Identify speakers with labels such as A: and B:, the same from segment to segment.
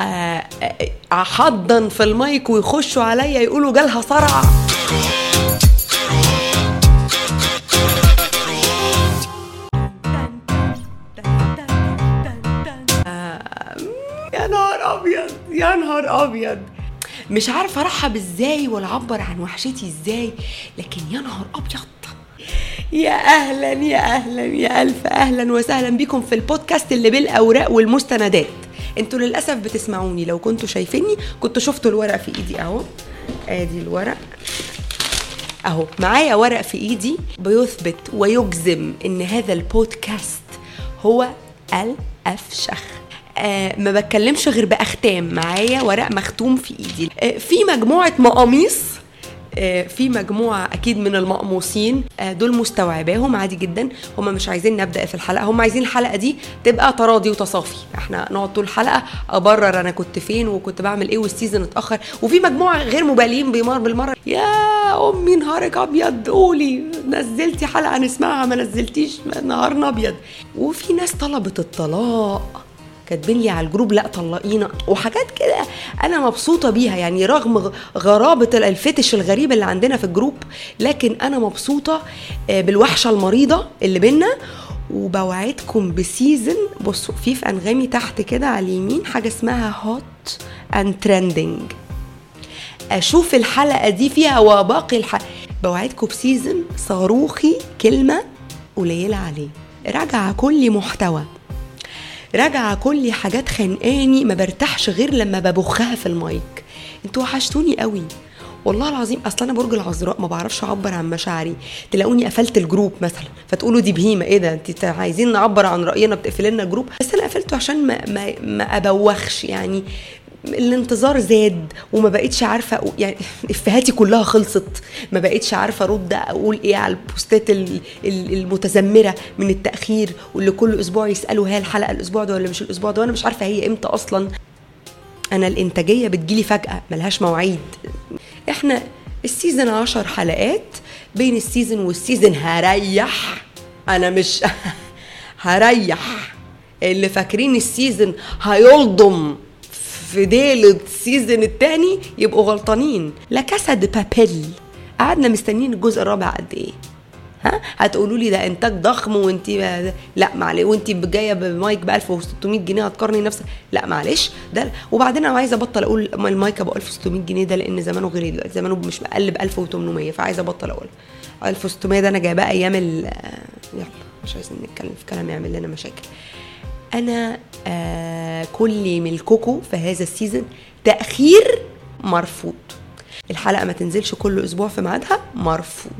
A: آه، آه، احضن في المايك ويخشوا عليا يقولوا جالها صرع. آه، يا نهار أبيض يا نهار أبيض. مش عارفة أرحب إزاي ولا اعبر عن وحشتي إزاي لكن يا نهار أبيض. يا أهلا يا أهلا يا ألف أهلا وسهلا بكم في البودكاست اللي بالأوراق والمستندات. أنتوا للأسف بتسمعوني. لو كنتوا شايفيني كنتوا شفتوا الورق في إيدي أهو. آدي الورق. أهو. معايا ورق في إيدي. بيثبت ويجزم إن هذا البودكاست هو الافشخ آه ما بتكلمش غير بأختام. معايا ورق مختوم في إيدي. آه في مجموعة مقاميص في مجموعة أكيد من المقموصين آه، دول مستوعباهم عادي جدا. هم مش عايزين نبدأ في الحلقة هم عايزين الحلقة دي تبقى تراضي وتصافي. إحنا نقعد طول الحلقة أبرر أنا كنت فين وكنت بعمل إيه وال season اتأخر. وفي مجموعة غير مبالين بمر بالمرة يا أمي نهارك أبيض قولي نزلتي حلقة نسمعها ما نزلتيش نهارنا أبيض. وفي ناس طلبت الطلاق. كاتبين لي على ال group لا طلقينا وحاجات كده أنا مبسوطة بيها يعني رغم غرابة ال fetish الغريب اللي عندنا في ال group لكن أنا مبسوطة آه، بالوحشة المريضة اللي بينا وبوعدكم ب season. بصوا في في أنغامي تحت كده على اليمين حاجة اسمها hot and trending أشوف الحلقة دي فيها وباقي الحلقة بوعدكم ب season صاروخي كلمة قليلة عليه. راجعة كل محتوى. راجعة كل حاجات خانقاني ما برتاحش غير لما ببخها في المايك. أنتوا وحشتوني قوي. والله العظيم أصل أنا برج العذراء ما بعرفش أعبر عن مشاعري. تلاقوني قفلت ال group مثلا فتقولوا دي بهيمة. إيه ده؟ انت عايزين نعبر عن رأينا؟ بتقفل لنا ال group بس أنا قفلته عشان ما ما, ما أبوخش يعني. الانتظار زاد وما بقتش عارفة يعني افهاتي كلها خلصت. ما بقتش عارفة أرد أقول إيه على البوستات ال- ال- المتذمرة من التأخير واللي كل أسبوع يسألوا هي الحلقة الأسبوع ده ولا مش الأسبوع ده وأنا مش عارفة هي إمتى أصلا. أنا الإنتاجية بتجيلي فجأة ملهاش مواعيد. إحنا ال season عشر حلقات بين ال season وال season هريح. أنا مش هريح. اللي فاكرين ال season هيلضم. في ديل ال season التاني يبقوا غلطانين. La Casa de Papel. قعدنا مستنيين الجزء الرابع قد إيه؟ ها؟ هتقولوا لي ده إنتاج ضخم وانت لا معلش وانت جاية بمايك ب 1600 جنيه هتقارني نفسك. لا معلش ده وبعدين أنا عايزة أبطل أقول ما المايك ابو 1600 جنيه ده لأن زمانه غير دلوقتي زمانه مش أقل ب 1800 فعايزة أبطل أقول. 1600 ده أنا جايباه أيام ال يلا مش عايزين نتكلم في كلام يعمل لنا مشاكل. أنا آه كل ملككم في هذا السيزون تأخير مرفوض. الحلقة ما تنزلش كل أسبوع في ميعادها مرفوض.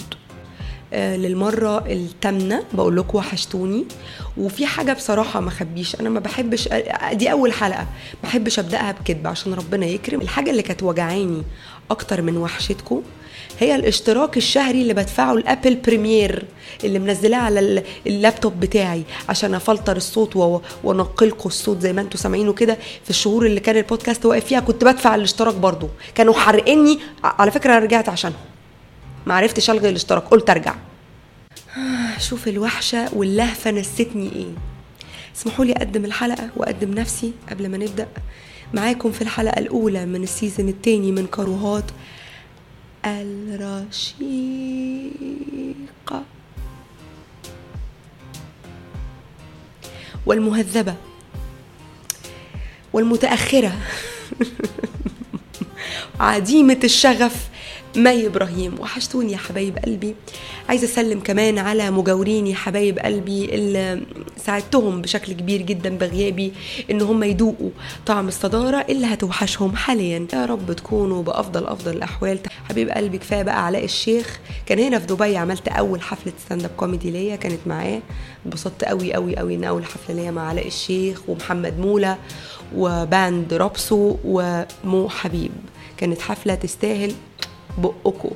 A: آه، للمرة الثامنة بقول لكم وحشتوني. وفي حاجة بصراحة ما خبيش أنا ما بحبش آه، دي أول حلقة. ما بحبش أبدأها بكذب عشان ربنا يكرم. الحاجة اللي كانت وجعاني أكتر من وحشتكم. هي الاشتراك الشهري اللي بدفعه ال Adobe Premiere اللي منزلاه على ال- اللابتوب بتاعي عشان أفلتر الصوت وأنقلكم الصوت زي ما أنتم سامعينه كده في الشهور اللي كان البودكاست واقف فيها. كنت بدفع الاشتراك برضو كانوا حارقيني. ع- على فكرة أنا رجعت عشانهم. ما عرفتش ألغي الاشتراك. قلت أرجع. شوف الوحشة واللهفة نستني إيه. اسمحوا لي أقدم الحلقة وأقدم نفسي قبل ما نبدأ. معاكم في الحلقة الأولى من السيزون الثاني من كروهات الرشيقة. والمهذبة. والمتأخرة. عديمة الشغف. مي إبراهيم. وحشتوني يا حبايب قلبي. عايزة أسلم كمان على مجاوريني حبايب قلبي اللي ساعدتهم بشكل كبير جدا بغيابي إن هم يدوقوا طعم الصدارة اللي هتوحشهم حاليا. يا رب تكونوا بأفضل أفضل الأحوال. حبيب قلبي كفاية بقى علاء الشيخ. كان هنا في دبي عملت أول حفلة stand up comedy ليا كانت معاه. انبسطت قوي قوي قوي إن أول حفلة ليا مع علاء الشيخ ومحمد موله و band رابسو ومو حبيب. كانت حفلة تستاهل. بقكم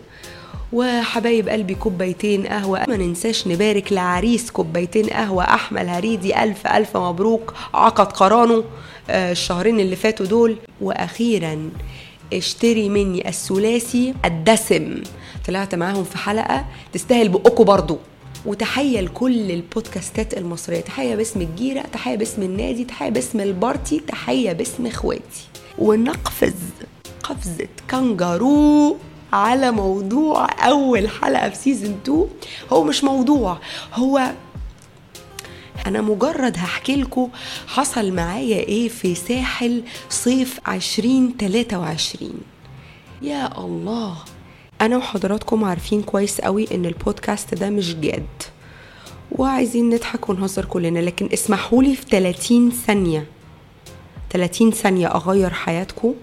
A: وحبايب قلبي كوبايتين قهوة. ما ننساش نبارك لعريس كوبايتين قهوة. أحمد هريدي ألف ألف مبروك. عقد قرانه آه، الشهرين اللي فاتوا دول. وأخيرا اشتري مني الثلاثي الدسم. طلعت معاهم في حلقة تستاهل بقكم برضو. وتحية لكل البودكاستات المصرية. تحية باسم الجيرة تحية باسم النادي تحية باسم البارتي تحية باسم إخواتي. ونقفز قفزة كانجارو. على موضوع أول حلقة في سيزن 2 هو مش موضوع هو أنا مجرد هحكي لكم حصل معايا إيه في ساحل صيف 2023 يا الله. أنا وحضراتكم عارفين كويس قوي إن البودكاست ده مش جاد. وعايزين نضحك ونهزر كلنا لكن اسمحوا لي في 30 ثانية. 30 ثانية أغير حياتكم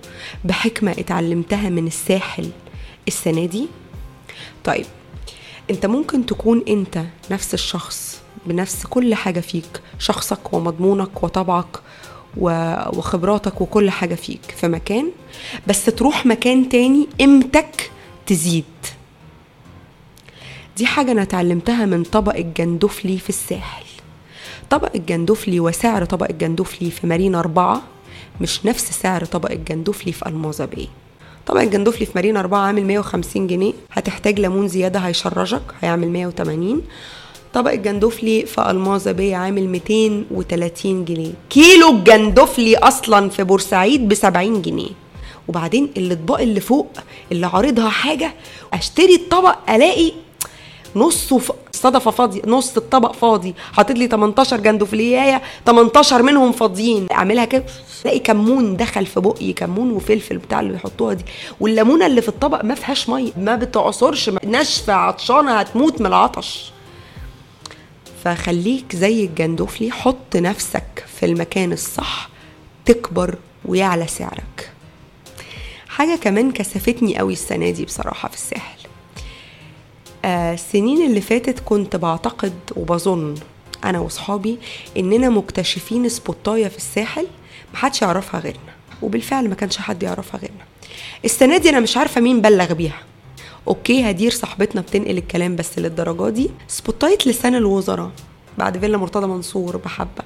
A: بحكمة اتعلمتها من الساحل. السنة دي؟ طيب انت ممكن تكون انت نفس الشخص بنفس كل حاجة فيك شخصك ومضمونك وطبعك وخبراتك وكل حاجة فيك في مكان بس تروح مكان تاني قيمتك تزيد. دي حاجة أنا اتعلمتها من طبق الجندفلي في الساحل. طبق الجندفلي وسعر طبق الجندفلي في مارينا أربعة مش نفس سعر طبق الجندفلي في Almaza Bay. طبق الجندفلي في مارينا أربعة عامل 150 جنيه. هتحتاج ليمون زيادة هيشرجك هيعمل 180 طبق الجندفلي في Almaza Bay عامل 230 جنيه. كيلو الجندفلي أصلا في بورسعيد ب 70 جنيه. وبعدين الأطباق اللي فوق اللي عارضها حاجة أشتري الطبق ألاقي نصه ف... صدفه فاضيه نص الطبق فاضي. حاطط لي 18 جندفليايه 18 منهم فاضيين. اعملها كده. الاقي كمون دخل في بقي كمون وفلفل بتاع اللي بيحطوها دي. والليمونة اللي في الطبق ما فيهاش مية ما بتعصرش ناشفة عطشانة هتموت من العطش. فخليك زي الجندفلي حط نفسك في المكان الصح تكبر ويعلى سعرك. حاجة كمان كسفتني قوي السنة دي بصراحة في الساحل. السنين اللي فاتت كنت بعتقد وبظن أنا وصحابي إننا مكتشفين سبوتاية في الساحل محدش يعرفها غيرنا وبالفعل ما كانش حد يعرفها غيرنا. السنة دي أنا مش عارفة مين بلغ بيها. okay هدير صاحبتنا بتنقل الكلام بس للدرجة دي. سبوتايت لسان الوزراء بعد فيلا مرتضى منصور بحبة.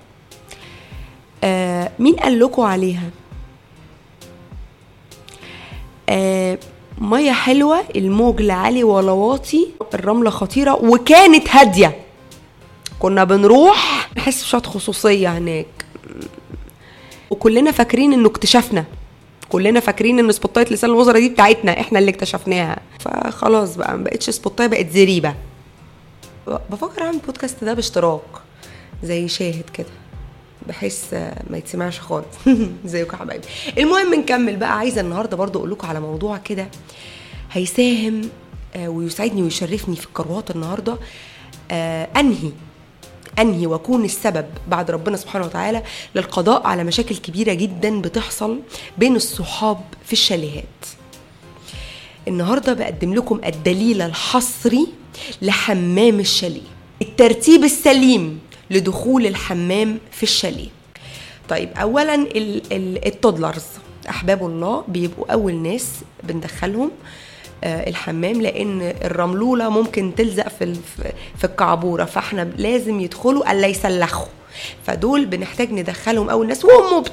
A: آه مين قال لكم عليها؟ آه مية حلوة الموج لا عالي ولا واطي الرملة خطيرة وكانت هادية. كنا بنروح نحس بشويه خصوصية هناك. وكلنا فاكرين إنه اكتشفنا. كلنا فاكرين إن سبوتايه لسان الوزراء دي بتاعتنا إحنا اللي اكتشفناها. فخلاص بقى ما بقتش سبوتايه بقت زريبة. بفكر أعمل بودكاست ده باشتراك زي شاهد كده. بحيث ما يتسمعش خالص. زيكم حبايبي. المهم نكمل بقى. عايزة النهارده برضو أقول لكم على موضوع كده هيساهم آه، ويسعدني ويشرفني في الكروات النهارده. آه، أنهي أنهي وأكون السبب بعد ربنا سبحانه وتعالى للقضاء على مشاكل كبيرة جدا بتحصل بين الصحاب في الشاليهات. النهارده بقدم لكم الدليل الحصري لحمام الشاليه. الترتيب السليم لدخول الحمام في الشاليه. طيب اولا التودلرز. أحباب الله بيبقوا أول ناس بندخلهم آه، الحمام لأن الرملولة ممكن تلزق في في الكعبورة فإحنا لازم يدخلوا ألا يسلخوا. فدول بنحتاج ندخلهم. أول ناس وامه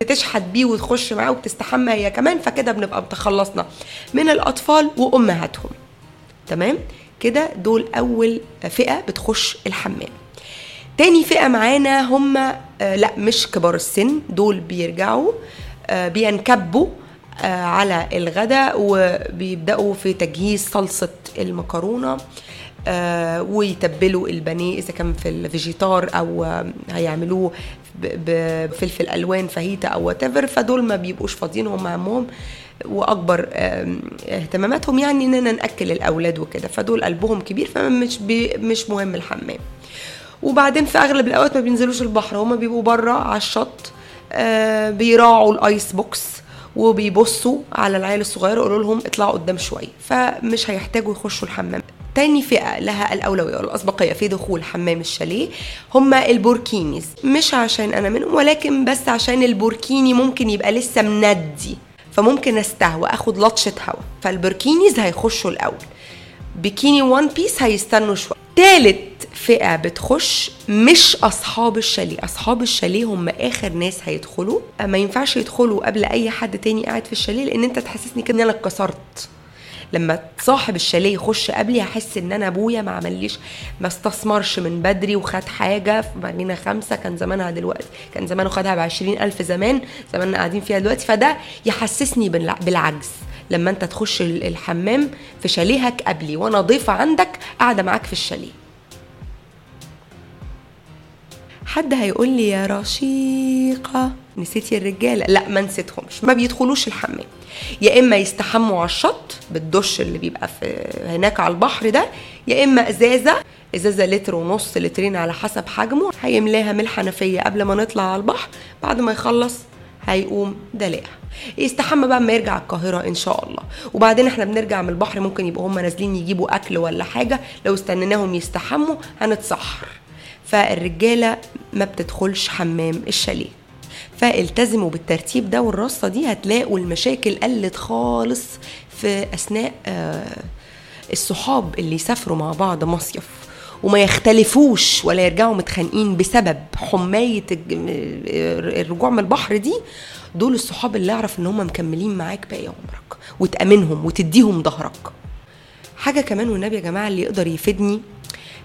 A: بتشحت بيه وتخش معاه وبتستحمى هي كمان فكده بنبقى تخلصنا من الأطفال وأمهاتهم. تمام؟ كده دول أول فئة بتخش الحمام. تاني فئة معانا هم آه لا مش كبار السن. دول بيرجعوا آه بينكبوا آه، على الغداء وبيبدأوا في تجهيز صلصة المكرونة ويتبلوا البانيه إذا كان في الفيجيتار أو هيعملوه بفلفل ألوان فاهيتا أو وات فدول ما بيبقوش فاضيين هم همهم وأكبر اهتماماتهم يعني إننا نأكل الأولاد وكده. فدول قلبهم كبير فمش مش مهم الحمام. وبعدين في أغلب الأوقات ما بينزلوش البحر هما بيبقوا بره على الشط آه بيراعوا ال ice box وبيبصوا على العيال الصغيرة يقولوا لهم اطلعوا قدام شوية فمش هيحتاجوا يخشوا الحمام. تاني فئة لها الأولوية والأسبقية في دخول حمام الشاليه هم ال burkinis. مش عشان أنا منهم ولكن بس عشان البوركيني ممكن يبقى لسه مندي فممكن أستهوى أخد لطشة هوا. فال burkinis هيخشوا الأول. بيكيني one piece هيستنوا شوية تالت فئة بتخش مش أصحاب الشاليه. أصحاب الشاليه هم آخر ناس هيدخلوا. ما ينفعش يدخلوا قبل أي حد تاني قاعد في الشاليه لأن أنت تحسسني كده إن أنا اتكسرت. لما صاحب الشاليه يخش قبلي هحس إن أنا أبويا ما عمليش ما استثمرش من بدري وخد حاجة مارينا خمسة. كان زمانها دلوقتي كان زمانه خدها ب ألف زمان زماننا قاعدين فيها دلوقتي. فده يحسسني بالعجز. لما انت تخش الحمام في شاليهك قبلي وأنا ضيفة عندك قاعدة معاك في الشاليه. حد هيقول لي يا رشيقة نسيتي الرجالة. لا ما نسيتهمش ما بيدخلوش الحمام. يا إما يستحموا على الشط بالدش اللي بيبقى في هناك على البحر ده يا إما إزازة إزازة لتر ونص لترين على حسب حجمه هيملاها من الحنفية قبل ما نطلع على البحر بعد ما يخلص هيقوم دلقها يستحمى بقى اما يرجع القاهرة إن شاء الله. وبعدين إحنا بنرجع من البحر ممكن يبقوا هم نازلين يجيبوا أكل ولا حاجة. لو استنيناهم يستحموا هنتسحر. فالرجالة ما بتدخلش حمام الشاليه. فالتزموا بالترتيب ده والرصة دي هتلاقوا المشاكل قلت خالص في أثناء آه، الصحاب اللي يسافروا مع بعض مصيف. وما يختلفوش ولا يرجعوا متخانقين بسبب حماية الرجوع من البحر دي دول الصحاب اللي أعرف إن هم مكملين معاك باقي عمرك وتأمنهم وتديهم ظهرك حاجة كمان والنبي يا جماعة اللي يقدر يفيدني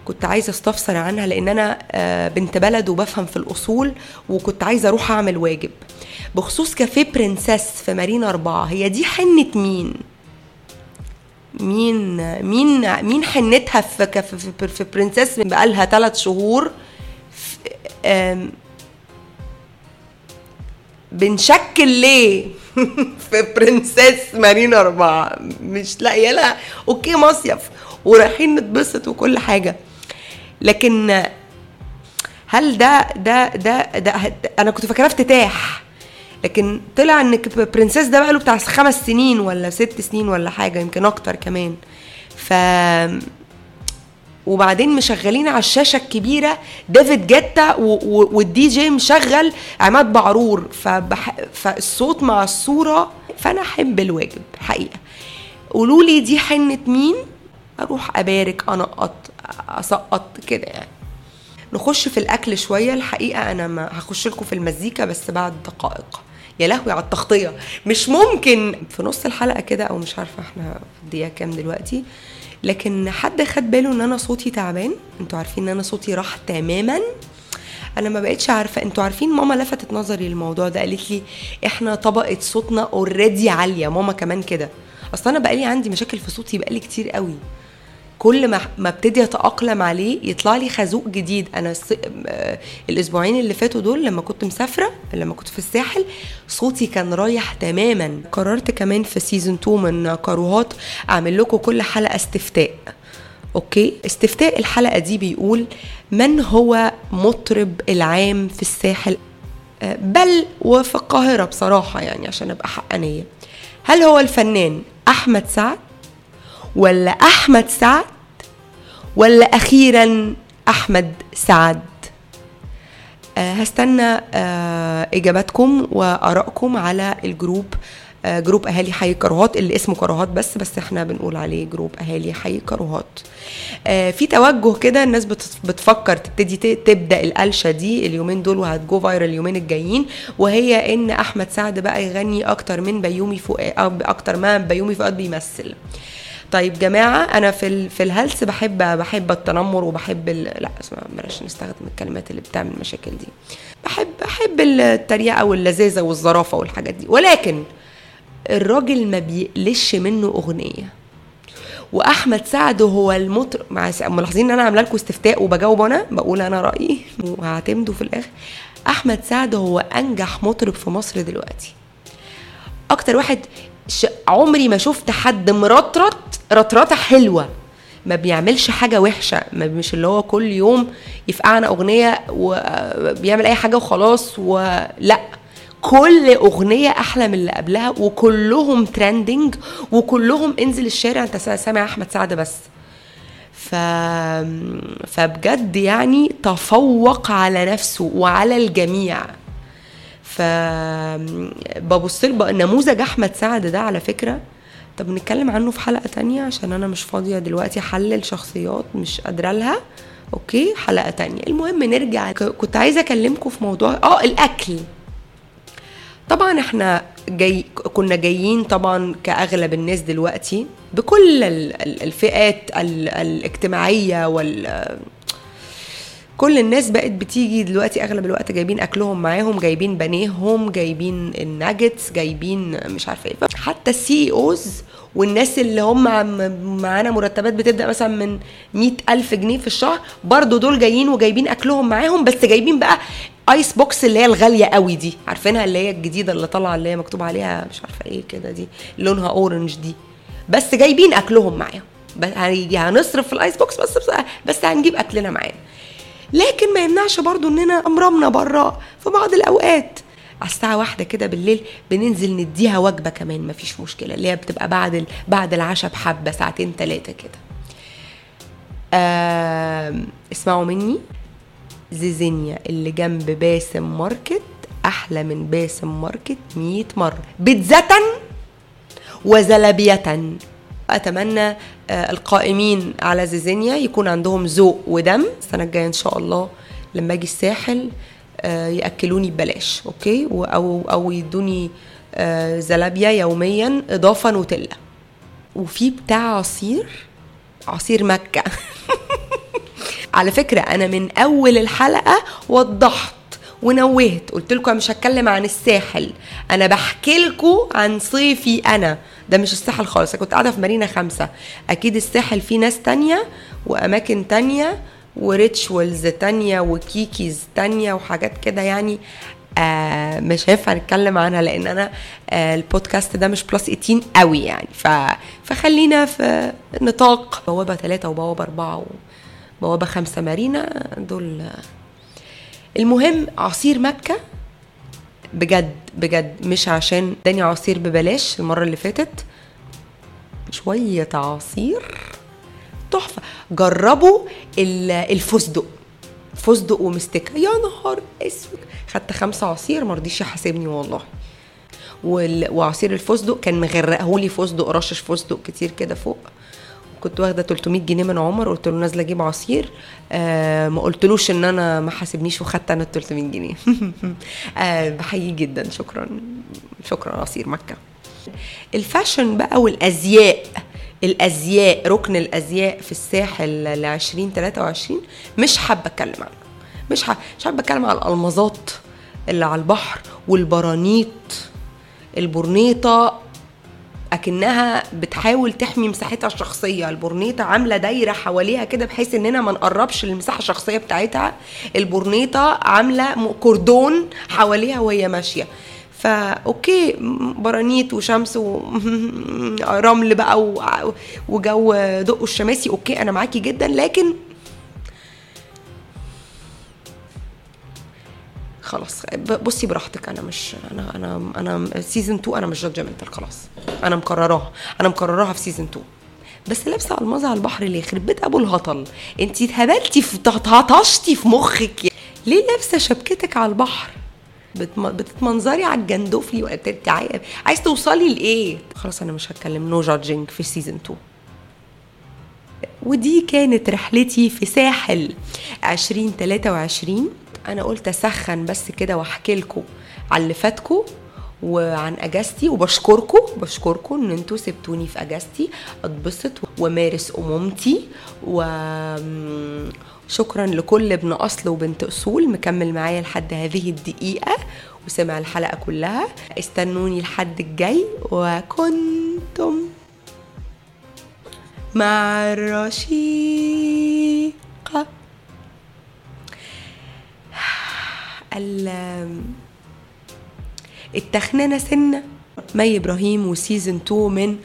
A: كنت عايزة أستفسر عنها لأن أنا آه، بنت بلد وبفهم في الأصول وكنت عايزة أروح أعمل واجب بخصوص كافيه Princess في مارينا أربعة هي دي حنة مين؟ مين مين مين حنتها في في, في Princess بقالها ثلاث شهور؟ بنشكل ليه؟ في Princess مارينا أربعة. مش لاقية لها. okay مصيف. ورايحين نتبسط وكل حاجة. لكن هل ده ده ده, ده أنا كنت فاكراه افتتاح. لكن طلع إن برنسيس ده بقاله بتاع خمس سنين ولا ست سنين ولا حاجة يمكن أكتر كمان. ف وبعدين مشغلين على الشاشة الكبيرة ديفيد جيتا والدي جي مشغل عماد بعرور. فبح... فالصوت مع الصورة فأنا أحب الواجب حقيقة. قولوا لي دي حنة مين؟ أروح أبارك أنقط أسقط كده يعني. نخش في الأكل شوية الحقيقة أنا ما هخش لكم في المزيكا بس بعد دقائق. يا لهوي على التغطية. مش ممكن في نص الحلقة كده أو مش عارفة إحنا في الدقيقة كام دلوقتي لكن حد خد باله إن أنا صوتي تعبان؟ أنتوا عارفين إن أنا صوتي راح تماما؟ أنا ما بقتش عارفة. أنتوا عارفين ماما لفتت نظري للموضوع ده قالت لي إحنا طبقة صوتنا اوريدي عالية ماما كمان كده. أصل أنا بقالي عندي مشاكل في صوتي بقالي كتير قوي. كل ما ما ابتدي اتأقلم عليه يطلع لي خازوق جديد. أنا آه، الأسبوعين اللي فاتوا دول لما كنت مسافرة لما كنت في الساحل صوتي كان رايح تماما. قررت كمان في season 2 من كاروهات أعمل لكم كل حلقة استفتاء. okay؟ استفتاء الحلقة دي بيقول من هو مطرب العام في الساحل؟ آه، بل وفي القاهرة بصراحة يعني عشان أبقى حقانية. هل هو الفنان أحمد سعد ولا أحمد سعد ولا أخيرا أحمد سعد. أه هستنى أه إجاباتكم وآرائكم على ال group أه group أهالي حي كروهات اللي اسمه كروهات بس بس إحنا بنقول عليه group أهالي حي كروهات آه، في توجه كده الناس بتفكر تبتدي تبدأ القلشة دي اليومين دول وهت go viral اليومين الجايين وهي إن أحمد سعد بقى يغني أكتر من بيومي فؤاد أكتر ما بيومي فؤاد بيمثل. طيب جماعة أنا في في الهلس بحب بحب التنمر وبحب لا بلاش نستخدم الكلمات اللي بتعمل مشاكل دي. بحب بحب التريقة واللذاذة والظرافه والحاجات دي. ولكن الراجل ما بيقلش منه أغنية. وأحمد سعد هو المطرب مع ملاحظين إن أنا عاملة لكم استفتاء وبجاوب أنا؟ بقول أنا رأيي وهعتمدوا في الآخر. أحمد سعد هو أنجح مطرب في مصر دلوقتي. أكتر واحد عمري ما شفت حد مرطرط رطرطة حلوة. ما بيعملش حاجة وحشة. ما مش اللي هو كل يوم يفقعنا أغنية وبيعمل أي حاجة وخلاص ولا كل أغنية أحلى من اللي قبلها وكلهم ترندنج وكلهم انزل الشارع. أنت سامع أحمد سعد بس. ف... فبجد يعني تفوق على نفسه وعلى الجميع. ف ببص نموذج أحمد سعد ده على فكرة. طب نتكلم عنه في حلقة تانية عشان أنا مش فاضية دلوقتي أحلل شخصيات مش قادرة لها. أوكي حلقة تانية. المهم نرجع. كنت عايزة أكلمكم في موضوع آه الأكل. طبعا إحنا جاي كنا جايين طبعا كأغلب الناس دلوقتي بكل ال- ال- الفئات ال- الاجتماعية وال كل الناس بقت بتيجي دلوقتي أغلب الوقت جايبين أكلهم معاهم جايبين بانيهم جايبين الناجتس جايبين مش عارفة إيه. حتى ال CEOs والناس اللي هم معانا مرتبات بتبدأ مثلا من مئة ألف جنيه في الشهر برضو دول جايين وجايبين أكلهم معاهم بس جايبين بقى ice box اللي هي الغالية قوي دي. عارفينها اللي هي الجديدة اللي طالعة اللي هي مكتوب عليها مش عارفة إيه كده دي لونها orange دي. بس جايبين أكلهم معاهم. هنصرف في ال ice box بس, بس هنجيب أكلنا معانا. لكن ما يمنعش برضو إننا امرمنا بره في بعض الأوقات. على الساعة واحدة كده بالليل بننزل نديها وجبة كمان مفيش مشكلة اللي هي بتبقى بعد. بعد العشاء بحبة ساعتين ثلاثة كده. آم، اسمعوا مني. زيزينيا اللي جنب باسم ماركت أحلى من باسم ماركت 100 مرة. بيتزة وزلبية أتمنى آه، القائمين على زيزينيا يكون عندهم ذوق ودم. السنة الجاية إن شاء الله لما أجي الساحل آه، يأكلوني ببلاش okay؟ و- أو أو يدوني آه، زلابيا يوميا إضافة نوتيلا. وفي بتاع عصير عصير مكة. على فكرة أنا من أول الحلقة وضحت. ونوهت. قلت لكم مش هتكلم عن الساحل. أنا بحكي لكم عن صيفي أنا. ده مش الساحل خالص. أنا كنت قاعدة في مارينا خمسة. أكيد الساحل فيه ناس تانية وأماكن تانية و rituals تانية وكيكيز تانية وحاجات كده يعني آه مش هينفع نتكلم عنها لأن أنا آه البودكاست ده مش plus 18 قوي يعني. ف فخلينا في نطاق. بوابة ثلاثة وبوابة أربعة وبوابه خمسة مارينا. دول المهم عصير مكة بجد بجد مش عشان اداني عصير ببلاش المرة اللي فاتت شوية عصير تحفة. جربوا ال- الفستق. فستق ومستكة يا نهار أسود. خدت خمسة عصير مرضيش يحاسبني والله. وال- وعصير الفستق كان مغرقهولي فستق رشش فستق كتير كده فوق. كنت واخدة 300 جنيه من عمر قلت له نازلة أجيب عصير. آه ما قلتلوش إن أنا ما حاسبنيش وخدت أنا ال 300 جنيه. آه بحييه جدا. شكرا. شكرا عصير مكة. الفاشن بقى والأزياء. الأزياء ركن الأزياء في الساحل ل 2023 مش حابة أتكلم عنه. مش مش حابة أتكلم على الالمازات اللي على البحر والبرانيط البورنيطة أكنها بتحاول تحمي مساحتها الشخصية. البورنيطة عاملة دايرة حواليها كده بحيث إننا ما نقربش للمساحة الشخصية بتاعتها. البورنيطة عاملة كوردون حواليها وهي ماشية. فا okay برانيت وشمس ورمل بقى وجو دق الشماسي. okay أنا معاكي جدا لكن خلاص. بصي براحتك أنا مش أنا أنا أنا season 2 أنا مش judgmental خلاص. أنا مقرراها أنا مقرراها في season 2 بس لابسة الماظه على البحر ليه؟ يخرب بيت أبو الهطل. انت اتهبلتي في في مخك. ليه لابسة شبكتك على البحر. بتتمنظري على الجندوفلي عاي- عايز توصلي لإيه؟ خلاص أنا مش هتكلم. no judging في season 2 ودي كانت رحلتي في ساحل. 2023 أنا قلت أسخن بس كده وأحكي لكم على اللي فاتكم وعن أجازتي وبشكركم بشكركم إن أنتوا سبتوني في أجازتي. أتبسط ومارس أمومتي وشكرا لكل ابن أصل وبنت أصول مكمل معايا لحد هذه الدقيقة وسمع الحلقة كلها. استنوني الحد الجاي وكنتم مع الرشيقة. ال- التخنانة سنة. مي إبراهيم وسيزن 2 من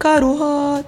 A: كاروهات.